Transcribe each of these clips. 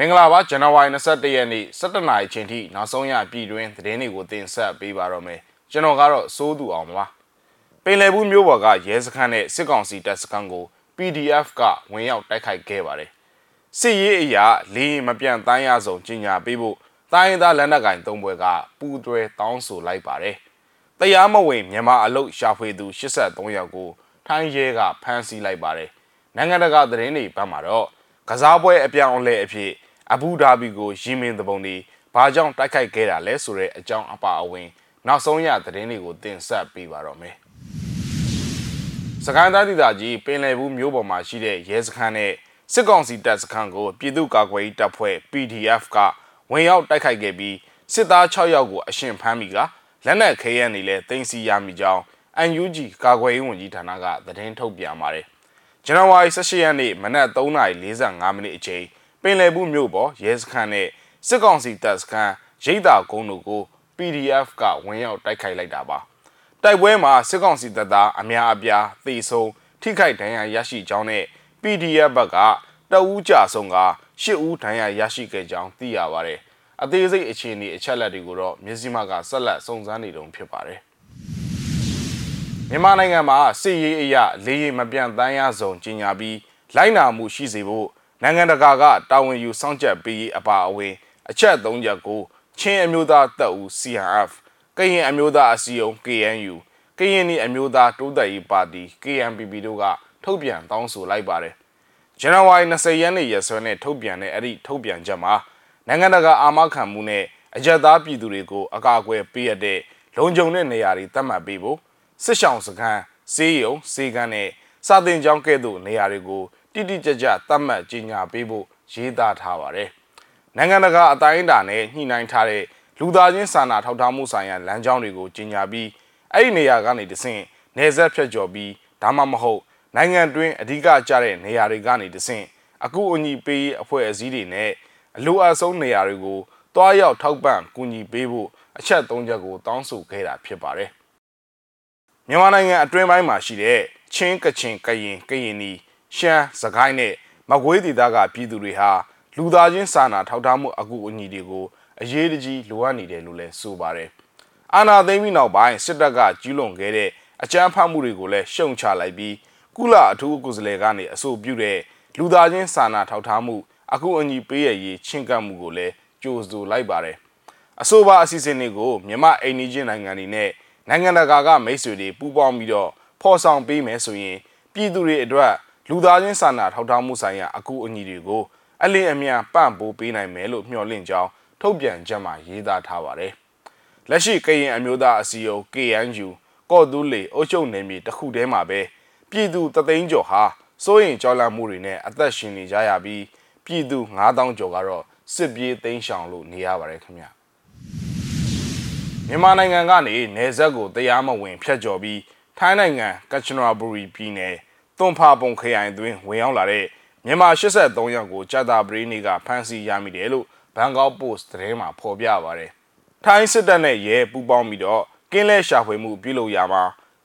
မင်္ဂလာပါဇန်နဝါရီ21ရက်နေ့17နာရီချိန်ထိနောက်ဆုံးရပြည်တွင်းသတင်းတွေကိုတင်ဆက်ပေးပါတော့မယ်ကျွန်တော်ကတော့စိုးသူအောင်ပါပင်လယ်ဘူးမြို့ပေါ်ကရဲစခန်းနဲ့စစ်ကောင်စီတပ်စခန်းကို PDF ကဝင်ရောက်တိုက်ခိုက်ခဲ့ပါတယ်စစ်ရေးအရာလေးရင်မပြန့်တိုင်းရဆုံးကြီးညာပေးဖို့တိုင်းရင်းသားလက်နက်ကင်သုံးဘွဲကပူးတွဲတောင်းဆိုလိုက်ပါတယ်တရားမဝင်မြန်မာအလုတ်ရှာဖွေသူ83ယောက်ကိုထိုင်းရဲကဖမ်းဆီးလိုက်ပါတယ်နိုင်ငံတကာသတင်းတွေဘက်မှာတော့ကစားပွဲအပြောင်းအလဲအဖြစ် အဘူဒါဘီကိုရီမင်သဘုံတွေဘာကြောင့်တိုက်ခိုက်ခဲ့တာလဲဆိုတဲ့အကြောင်းအပါအဝင် နောက်ဆုံးရသတင်းတွေကိုတင်ဆက်ပေးပါတော့မယ်။စကိုင်းတိုင်းဒေသကြီးပင်လယ်ဘူးမြို့ပေါ်မှာရှိတဲ့ရဲစခန်းနဲ့စစ်ကောင်စီတပ်စခန်းကိုပြည်သူ့ကာကွယ်ရေးတပ်ဖွဲ့ PDF ကဝင်ရောက်တိုက်ခိုက်ခဲ့ပြီးစစ်သား6ယောက်ကိုအရှင်ဖမ်းမိကလက်နက်ခဲယမ်းတွေလည်းတင်စီရမိကြောင်း UNG ကာကွယ်ရေးဝန်ကြီးဌာနကသတင်းထုတ်ပြန်ပါတယ်။ဇန်နဝါရီ18ရက်နေ့မနက်3:45မိနစ်အချိန်ပ င်လယ်ဘူးမြို့ပေါ်ရဲစခန်းနဲ့စစ်ကောင်စီတပ်စခန်းရိတ်တာကုန်းတို့ကို PDF ကဝင်ရောက်တိုက်ခိုက်လိုက်တာပါတိုက်ပွဲမှာစစ်ကောင်စီတပ်သားအများအပြားသေဆုံးထိခိုက်ဒဏ်ရာရရှိကြောင်းနဲ့ PDF ဘက်ကတအူးကြဆုံးက၈ဦးဒဏ်ရာရရှိခဲ့ကြောင်းသိရပါတယ်အသေးစိတ်အခြေအနေအချက်လက်တွေကိုတော့မြစည်းမကဆက်လက်စုံစမ်းနေတုန်းဖြစ်ပါတယ်မြန်မာနိုင်ငံမှာစစ်ရေးအရာလေးရင်မပြန့်တမ်းရဆုံးကြီးညာပြီးလိုက်နာမှုရှိစေဖို့ နိုင်ငံတကာကတာဝန်ယူစောင့်ကြပ်ပေးအပါအဝင်အချက်၃ချက်ကိုချင်းအမျိုးသားတပ်ဦး CNF ကရင်အမျိုးသားအစည်းအရုံး KNU ကရင်နီအမျိုးသားတိုးတက်ရေးပါတီ KNPP တို့ကထုတ်ပြန်တောင်းဆိုလိုက်ပါတယ်။ဇန်နဝါရီ20ရက်နေ့ရက်စွဲနဲ့ထုတ်ပြန်တဲ့အဲ့ဒီထုတ်ပြန်ချက်မှာနိုင်ငံတကာအာမခံမှုနဲ့အကြက်သားပြည်သူတွေကိုအကာအကွယ်ပေးရတဲ့လုံခြုံတဲ့နေရာတွေသတ်မှတ်ပေးဖို့စစ်ဆောင်စခန်းစေးရုံစေကန်းနဲ့စာသင်ကျောင်းကဲ့သို့နေရာတွေကို တိတိကျကျသတ်မှတ်ကြေညာပေးဖို့ရေးသားထားပါတယ်။နိုင်ငံတကာအတိုင်းအတာနဲ့ညှိနှိုင်းထားတဲ့လူသားချင်းစာနာထောက်ထားမှုဆိုင်ရာလမ်းကြောင်းတွေကိုကြေညာပြီးအဲ့ဒီနေရာကနေတဆင့်နေဆက်ဖြတ်ကျော်ပြီးဒါမှမဟုတ်နိုင်ငံတွင်းအဓိကကျတဲ့နေရာတွေကနေတဆင့်အခုအညီပေးအဖွဲ့အစည်းတွေနဲ့အလိုအဆုံးနေရာတွေကိုတွားရောက်ထောက်ပံ့ကူညီပေးဖို့အချက်၃ချက်ကိုတောင်းဆိုခဲ့တာဖြစ်ပါတယ်။မြန်မာနိုင်ငံအတွင်းပိုင်းမှာရှိတဲ့ချင်းကချင်ကရင်ကရင်နီ ရှမ်းစကိုင်းနဲ့မကွေးဒေသကပြည်သူတွေဟာလူသားချင်းစာနာထောက်ထားမှုအကူအညီတွေကိုအရေးတကြီးလိုအပ်နေတယ်လို့လည်းဆိုပါတယ်။အာနာသိမ်းပြီးနောက်ပိုင်းစစ်တပ်ကကျူးလွန်ခဲ့တဲ့အကြမ်းဖက်မှုတွေကိုလည်းရှုံချလိုက်ပြီးကုလအထူးကိုယ်စားလှယ်ကနေအဆိုပြုတဲ့လူသားချင်းစာနာထောက်ထားမှုအကူအညီပေးရရေးချင်းကပ်မှုကိုလည်းကြိုးဆိုလိုက်ပါတယ်။အဆိုပါအစီအစဉ်တွေကိုမြန်မာအိန္ဒိချင်းနိုင်ငံတွေနဲ့နိုင်ငံတကာကမိတ်ဆွေတွေပူးပေါင်းပြီးတော့ဖော်ဆောင်ပေးမယ်ဆိုရင်ပြည်သူတွေအတွက် လူသားချင်းစာနာထောက်ထားမှုဆိုင်ရာအကူအညီတွေကိုအလင်းအမြန်ပံ့ပိုးပေးနိုင်မယ်လို့မျှော်လင့်ကြောင်းထုတ်ပြန်ချက်မှာရေးသားထားပါတယ်။လက်ရှိကရင်အမျိုးသားအစည်းအရုံး KNU ကော့တူးလေအုပ်ချုပ်နယ်မြေတစ်ခုတည်းမှာပဲပြည်သူတသိန်းကျော်ဟာစိုးရင်ကြောက်လန့်မှုတွေနဲ့အသက်ရှင်နေကြရပြီးပြည်သူ9000ကျော်ကတော့စစ်ပြေးသိမ်းရှောင်လို့နေရပါတယ်ခင်ဗျ။မြန်မာနိုင်ငံကနေနယ်စပ်ကိုတရားမဝင်ဖျက်ကျော်ပြီးထိုင်းနိုင်ငံကချနရာဘူရီပြည်နယ် သွန်ဖာပုံခရိုင်အတွင်းဝင်ရောက်လာတဲ့မြန်မာ83ယောက်ကိုကြာတာပရီနေကဖမ်းဆီးရမိတယ်လို့ဘန်ကောက်ပို့စ်သတင်းမှာဖော်ပြပါတယ်။ထိုင်းစစ်တပ်နဲ့ရဲပူးပေါင်းပြီးတော့ကင်းလဲရှာဖွေမှုပြုလုပ်ရမှာ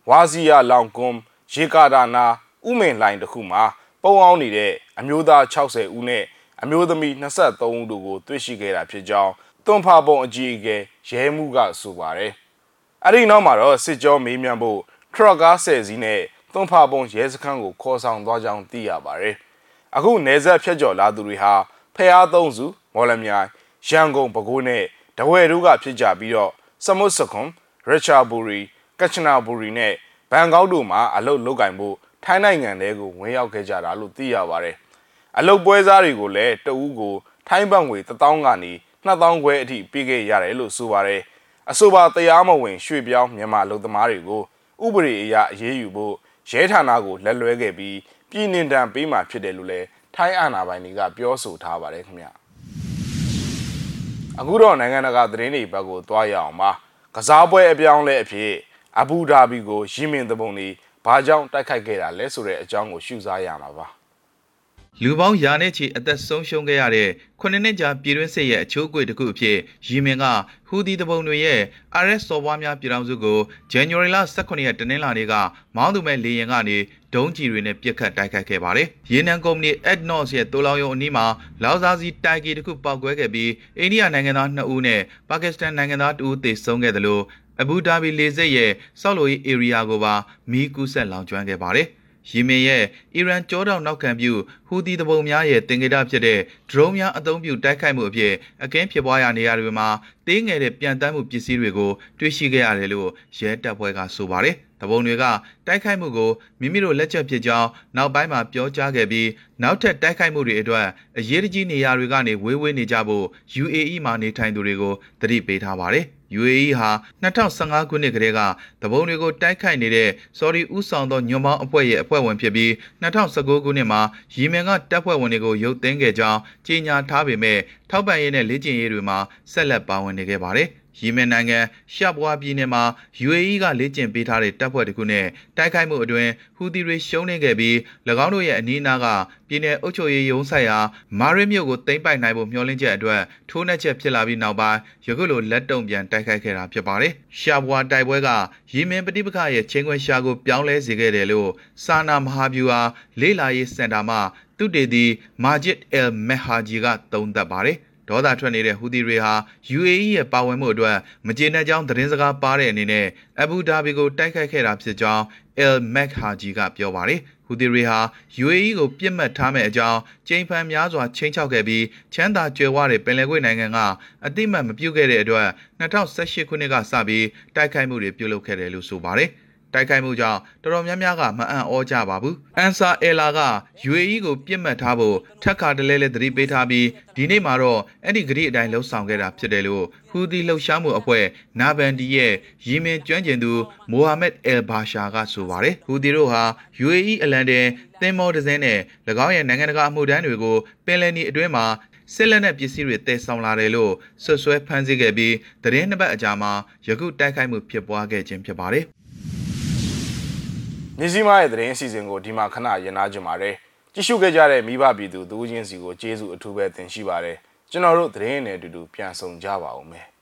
ဝါစီယာလောင်ကွန်းရေကာဒါနာဥမင်လိုင်းတစ်ခုမှာပုံအောင်နေတဲ့အမျိုးသား60ဦးနဲ့အမျိုးသမီး23ဦးတို့ကိုတွေ့ရှိခဲ့တာဖြစ်ကြောင်းသွန်ဖာပုံအကြီးအကဲရဲမှုကဆိုပါတယ်။အဲ့ဒီနောက်မှာတော့စစ်ကြောမေးမြန်းဖို့ထရကားဆယ်စီးနဲ့ သွန်ဖာပုံရဲစခန်းကိုခေါ်ဆောင်သွားကြောင်းသိရပါတယ်။အခုနေဆက်ဖြတ်ကျော်လာသူတွေဟာဖះသုံးစုမော်လမြိုင်ရန်ကုန်ပဲခူးနဲ့တဝယ်တို့ကဖြစ်ကြပြီးတော့စမုတ်စခွန်ရချာဘူရီကချနာဘူရီနဲ့ဘန်ကောက်တို့မှာအလုတ်လုတ်ကင်ဖို့ထိုင်းနိုင်ငံတဲကိုဝင်ရောက်ခဲ့ကြတာလို့သိရပါတယ်။အလုတ်ပွဲစားတွေကိုလည်းတဦးကိုထိုင်းဘတ်ငွေ1000ကနေ2000ခွဲအထိပေးခဲ့ရတယ်လို့ဆိုပါတယ်။အဆိုပါတရားမဝင်ရွှေ့ပြောင်းမြန်မာလူသမားတွေကိုဥပဒေအရအရေးယူဖို့ ရဲဌာနကိုလက်လွဲခဲ့ပြီးပြည်နှင်တံပေးမှဖြစ်တယ်လို့လည်းထိုင်းအာဏာပိုင်တွေကပြောဆိုထားပါတယ်ခင်ဗျအခုတော့နိုင်ငံတကာသတင်းတွေဘက်ကိုသွားရအောင်ပါကစားပွဲအပြောင်းလဲအဖြစ်အဘူဒါဘီကိုရီမင်သဘုံတွေဘာကြောင့်တိုက်ခိုက်ခဲ့တာလဲဆိုတဲ့အကြောင်းကိုရှုစားရမှာပါ လူပေါင်းရာနဲ့ချီအသက်ဆုံးရှုံးခဲ့ရတဲ့ခုနှစ်နှစ်ကြာပြည်တွင်းစစ်ရဲ့အချိုးအကွေတစ်ခုအဖြစ်ယီမင်ကဟူဒီတပုံတွေရဲ့ RS စော်ဘွားများပြည်ထောင်စုကို January လ18ရက်တနင်္လာနေ့ကမောင်းသူမဲ့လေယာဉ်ကနေဒုံးကျည်တွေနဲ့ပစ်ခတ်တိုက်ခိုက်ခဲ့ပါတယ်။ရေနံကုမ္ပဏီ Adnos ရဲ့တိုးလောင်ရုံအနီးမှာလောက်စားစီတိုက်ကီတစ်ခုပောက်ကွဲခဲ့ပြီးအိန္ဒိယနိုင်ငံသား2ဦးနဲ့ပါကစ္စတန်နိုင်ငံသား2ဦးသေဆုံးခဲ့တယ်လို့အဘူဒါဘီလေဆိပ်ရဲ့ဆောက်လုပ်ရေး area ကိုပါမီးကူးဆက်လောင်ကျွမ်းခဲ့ပါတယ်။ ယီမင်ရဲ့အီရန်ကြောတောင်နောက်ခံပြုဟူသီတပုံများရဲ့တင်ကြတာဖြစ်တဲ့ဒရုန်းများအသုံးပြုတိုက်ခိုက်မှုအဖြစ်အကင်းဖြစ်ပွားရာနေရာတွေမှာတေးငယ်တဲ့ပြန်တမ်းမှုပစ္စည်းတွေကိုတွေ့ရှိခဲ့ရတယ်လို့ရဲတပ်ဖွဲ့ကဆိုပါတယ်။ တပုံတွေကတိုက်ခိုက်မှုကိုမိမိတို့လက်ချက်ဖြစ်ကြောင်းနောက်ပိုင်းမှာပြောကြားခဲ့ပြီးနောက်ထပ်တိုက်ခိုက်မှုတွေအတွက်အရေးကြီးနေရာတွေကနေဝေးဝေးနေကြဖို့ UAE မှာနေထိုင်သူတွေကိုတတိပေးထားပါတယ်။ UAE ဟာ2015ခုနှစ်ကတည်းကတပုံတွေကိုတိုက်ခိုက်နေတဲ့ Saudi ဥဆောင်သောညွန်ပေါင်းအဖွဲ့ရဲ့အဖွဲ့ဝင်ဖြစ်ပြီး2019ခုနှစ်မှာယီမင်ကတပ်ဖွဲ့ဝင်တွေကိုရုပ်သိမ်းခဲ့ကြောင်းကြေညာထားပေမဲ့ထောက်ပံ့ရေးနဲ့လေ့ကျင့်ရေးတွေမှာဆက်လက်ပါဝင်နေခဲ့ပါတယ်။ ယီမင်နိုင်ငံရှာပွားပြည်နယ်မှာ UAE ကလေ့ကျင့်ပေးထားတဲ့တပ်ဖွဲ့တစ်ခုနဲ့တိုက်ခိုက်မှုအတွင်းဟူသီတွေရှုံးနေခဲ့ပြီး၎င်းတို့ရဲ့အနီးအနားကပြည်내အုပ်ချုပ်ရေးရုံးဆိုင်ရာမာရစ်မြို့ကိုသိမ်းပိုက်နိုင်ဖို့မျှော်လင့်ချက်အတွက်ထိုးနှက်ချက်ဖြစ်လာပြီးနောက်ပိုင်းယခုလိုလက်တုံပြန်တိုက်ခိုက်ခဲ့တာဖြစ်ပါတယ်။ရှာပွားတိုက်ပွဲကယီမင်ပဋိပက္ခရဲ့ချင်းခွင်ရှာကိုပြောင်းလဲစေခဲ့တယ်လို့စာနာမဟာဗျူဟာလေးလာရေးစင်တာမှသူတေသီမာဂျစ်အယ်မက်ဟာဂျီကသုံးသပ်ပါတယ်။ ဒေါသထွက်နေတဲ့ဟူသီတွေဟာ UAE ရဲ့ပါဝင်မှုအတွက်မကျေနပ်ကြောင်းသတင်းစကားပါတဲ့အနေနဲ့အဘူဒါဘီကိုတိုက်ခိုက်ခဲ့တာဖြစ်ကြောင်း El Mekhaji ကပြောပါတယ်။ဟူသီတွေဟာ UAE ကိုပြစ်မှတ်ထားမဲ့အကြောင်းကျိန်ဖန်များစွာချင်းချောက်ခဲ့ပြီးချမ်းသာကြွယ်ဝတဲ့ပင်လယ်ကွေ့နိုင်ငံကအတိမတ်မပြုတ်ခဲ့တဲ့အတွက်2018ခုနှစ်ကစပြီးတိုက်ခိုက်မှုတွေပြုလုပ်ခဲ့တယ်လို့ဆိုပါတယ်။ တိုက်ခိုက်မှုကြောင့်တော်တော်များများကမအံ့ဩကြပါဘူး။အန်ဆာအယ်လာက UAE ကိုပြစ်မှတ်ထားဖို့ထက်ခါတလဲလဲသတိပေးထားပြီးဒီနေ့မှာတော့အဲ့ဒီဂရိအတိုင်းလှုပ်ဆောင်ခဲ့တာဖြစ်တယ်လို့ဟူသီလှုပ်ရှားမှုအဖွဲ့နာဘန်ဒီရဲ့ယီမင်ကျွမ်းကျင်သူမိုဟာမက်အယ်ဘာရှာကဆိုပါတယ်။ဟူသီတို့ဟာ UAE အလန်ဒန်သင်္ဘောတစ်စင်းနဲ့၎င်းရဲ့နိုင်ငံတကာအမှုတန်းတွေကိုပင်လယ်နီအတွင်းမှာစစ်လက်နက်ပစ္စည်းတွေတည်ဆောင်လာတယ်လို့ဆွဆွဲဖမ်းဆီးခဲ့ပြီးသတင်းနှစ်ပတ်အကြာမှာယခုတိုက်ခိုက်မှုဖြစ်ပွားခဲ့ခြင်းဖြစ်ပါတယ်။ မြစည်းမရဲ့သတင်းအစီအစဉ်ကိုဒီမှာခဏရင်နာကြပါတယ်ကြည့်ရှုခဲ့ကြတဲ့မိဘပြည်သူသူချင်းစီကိုကျေးဇူးအထူးပဲတင်ရှိပါတယ်ကျွန်တော်တို့သတင်းနဲ့အတူတူပြန်ဆောင်ကြပါဦးမယ်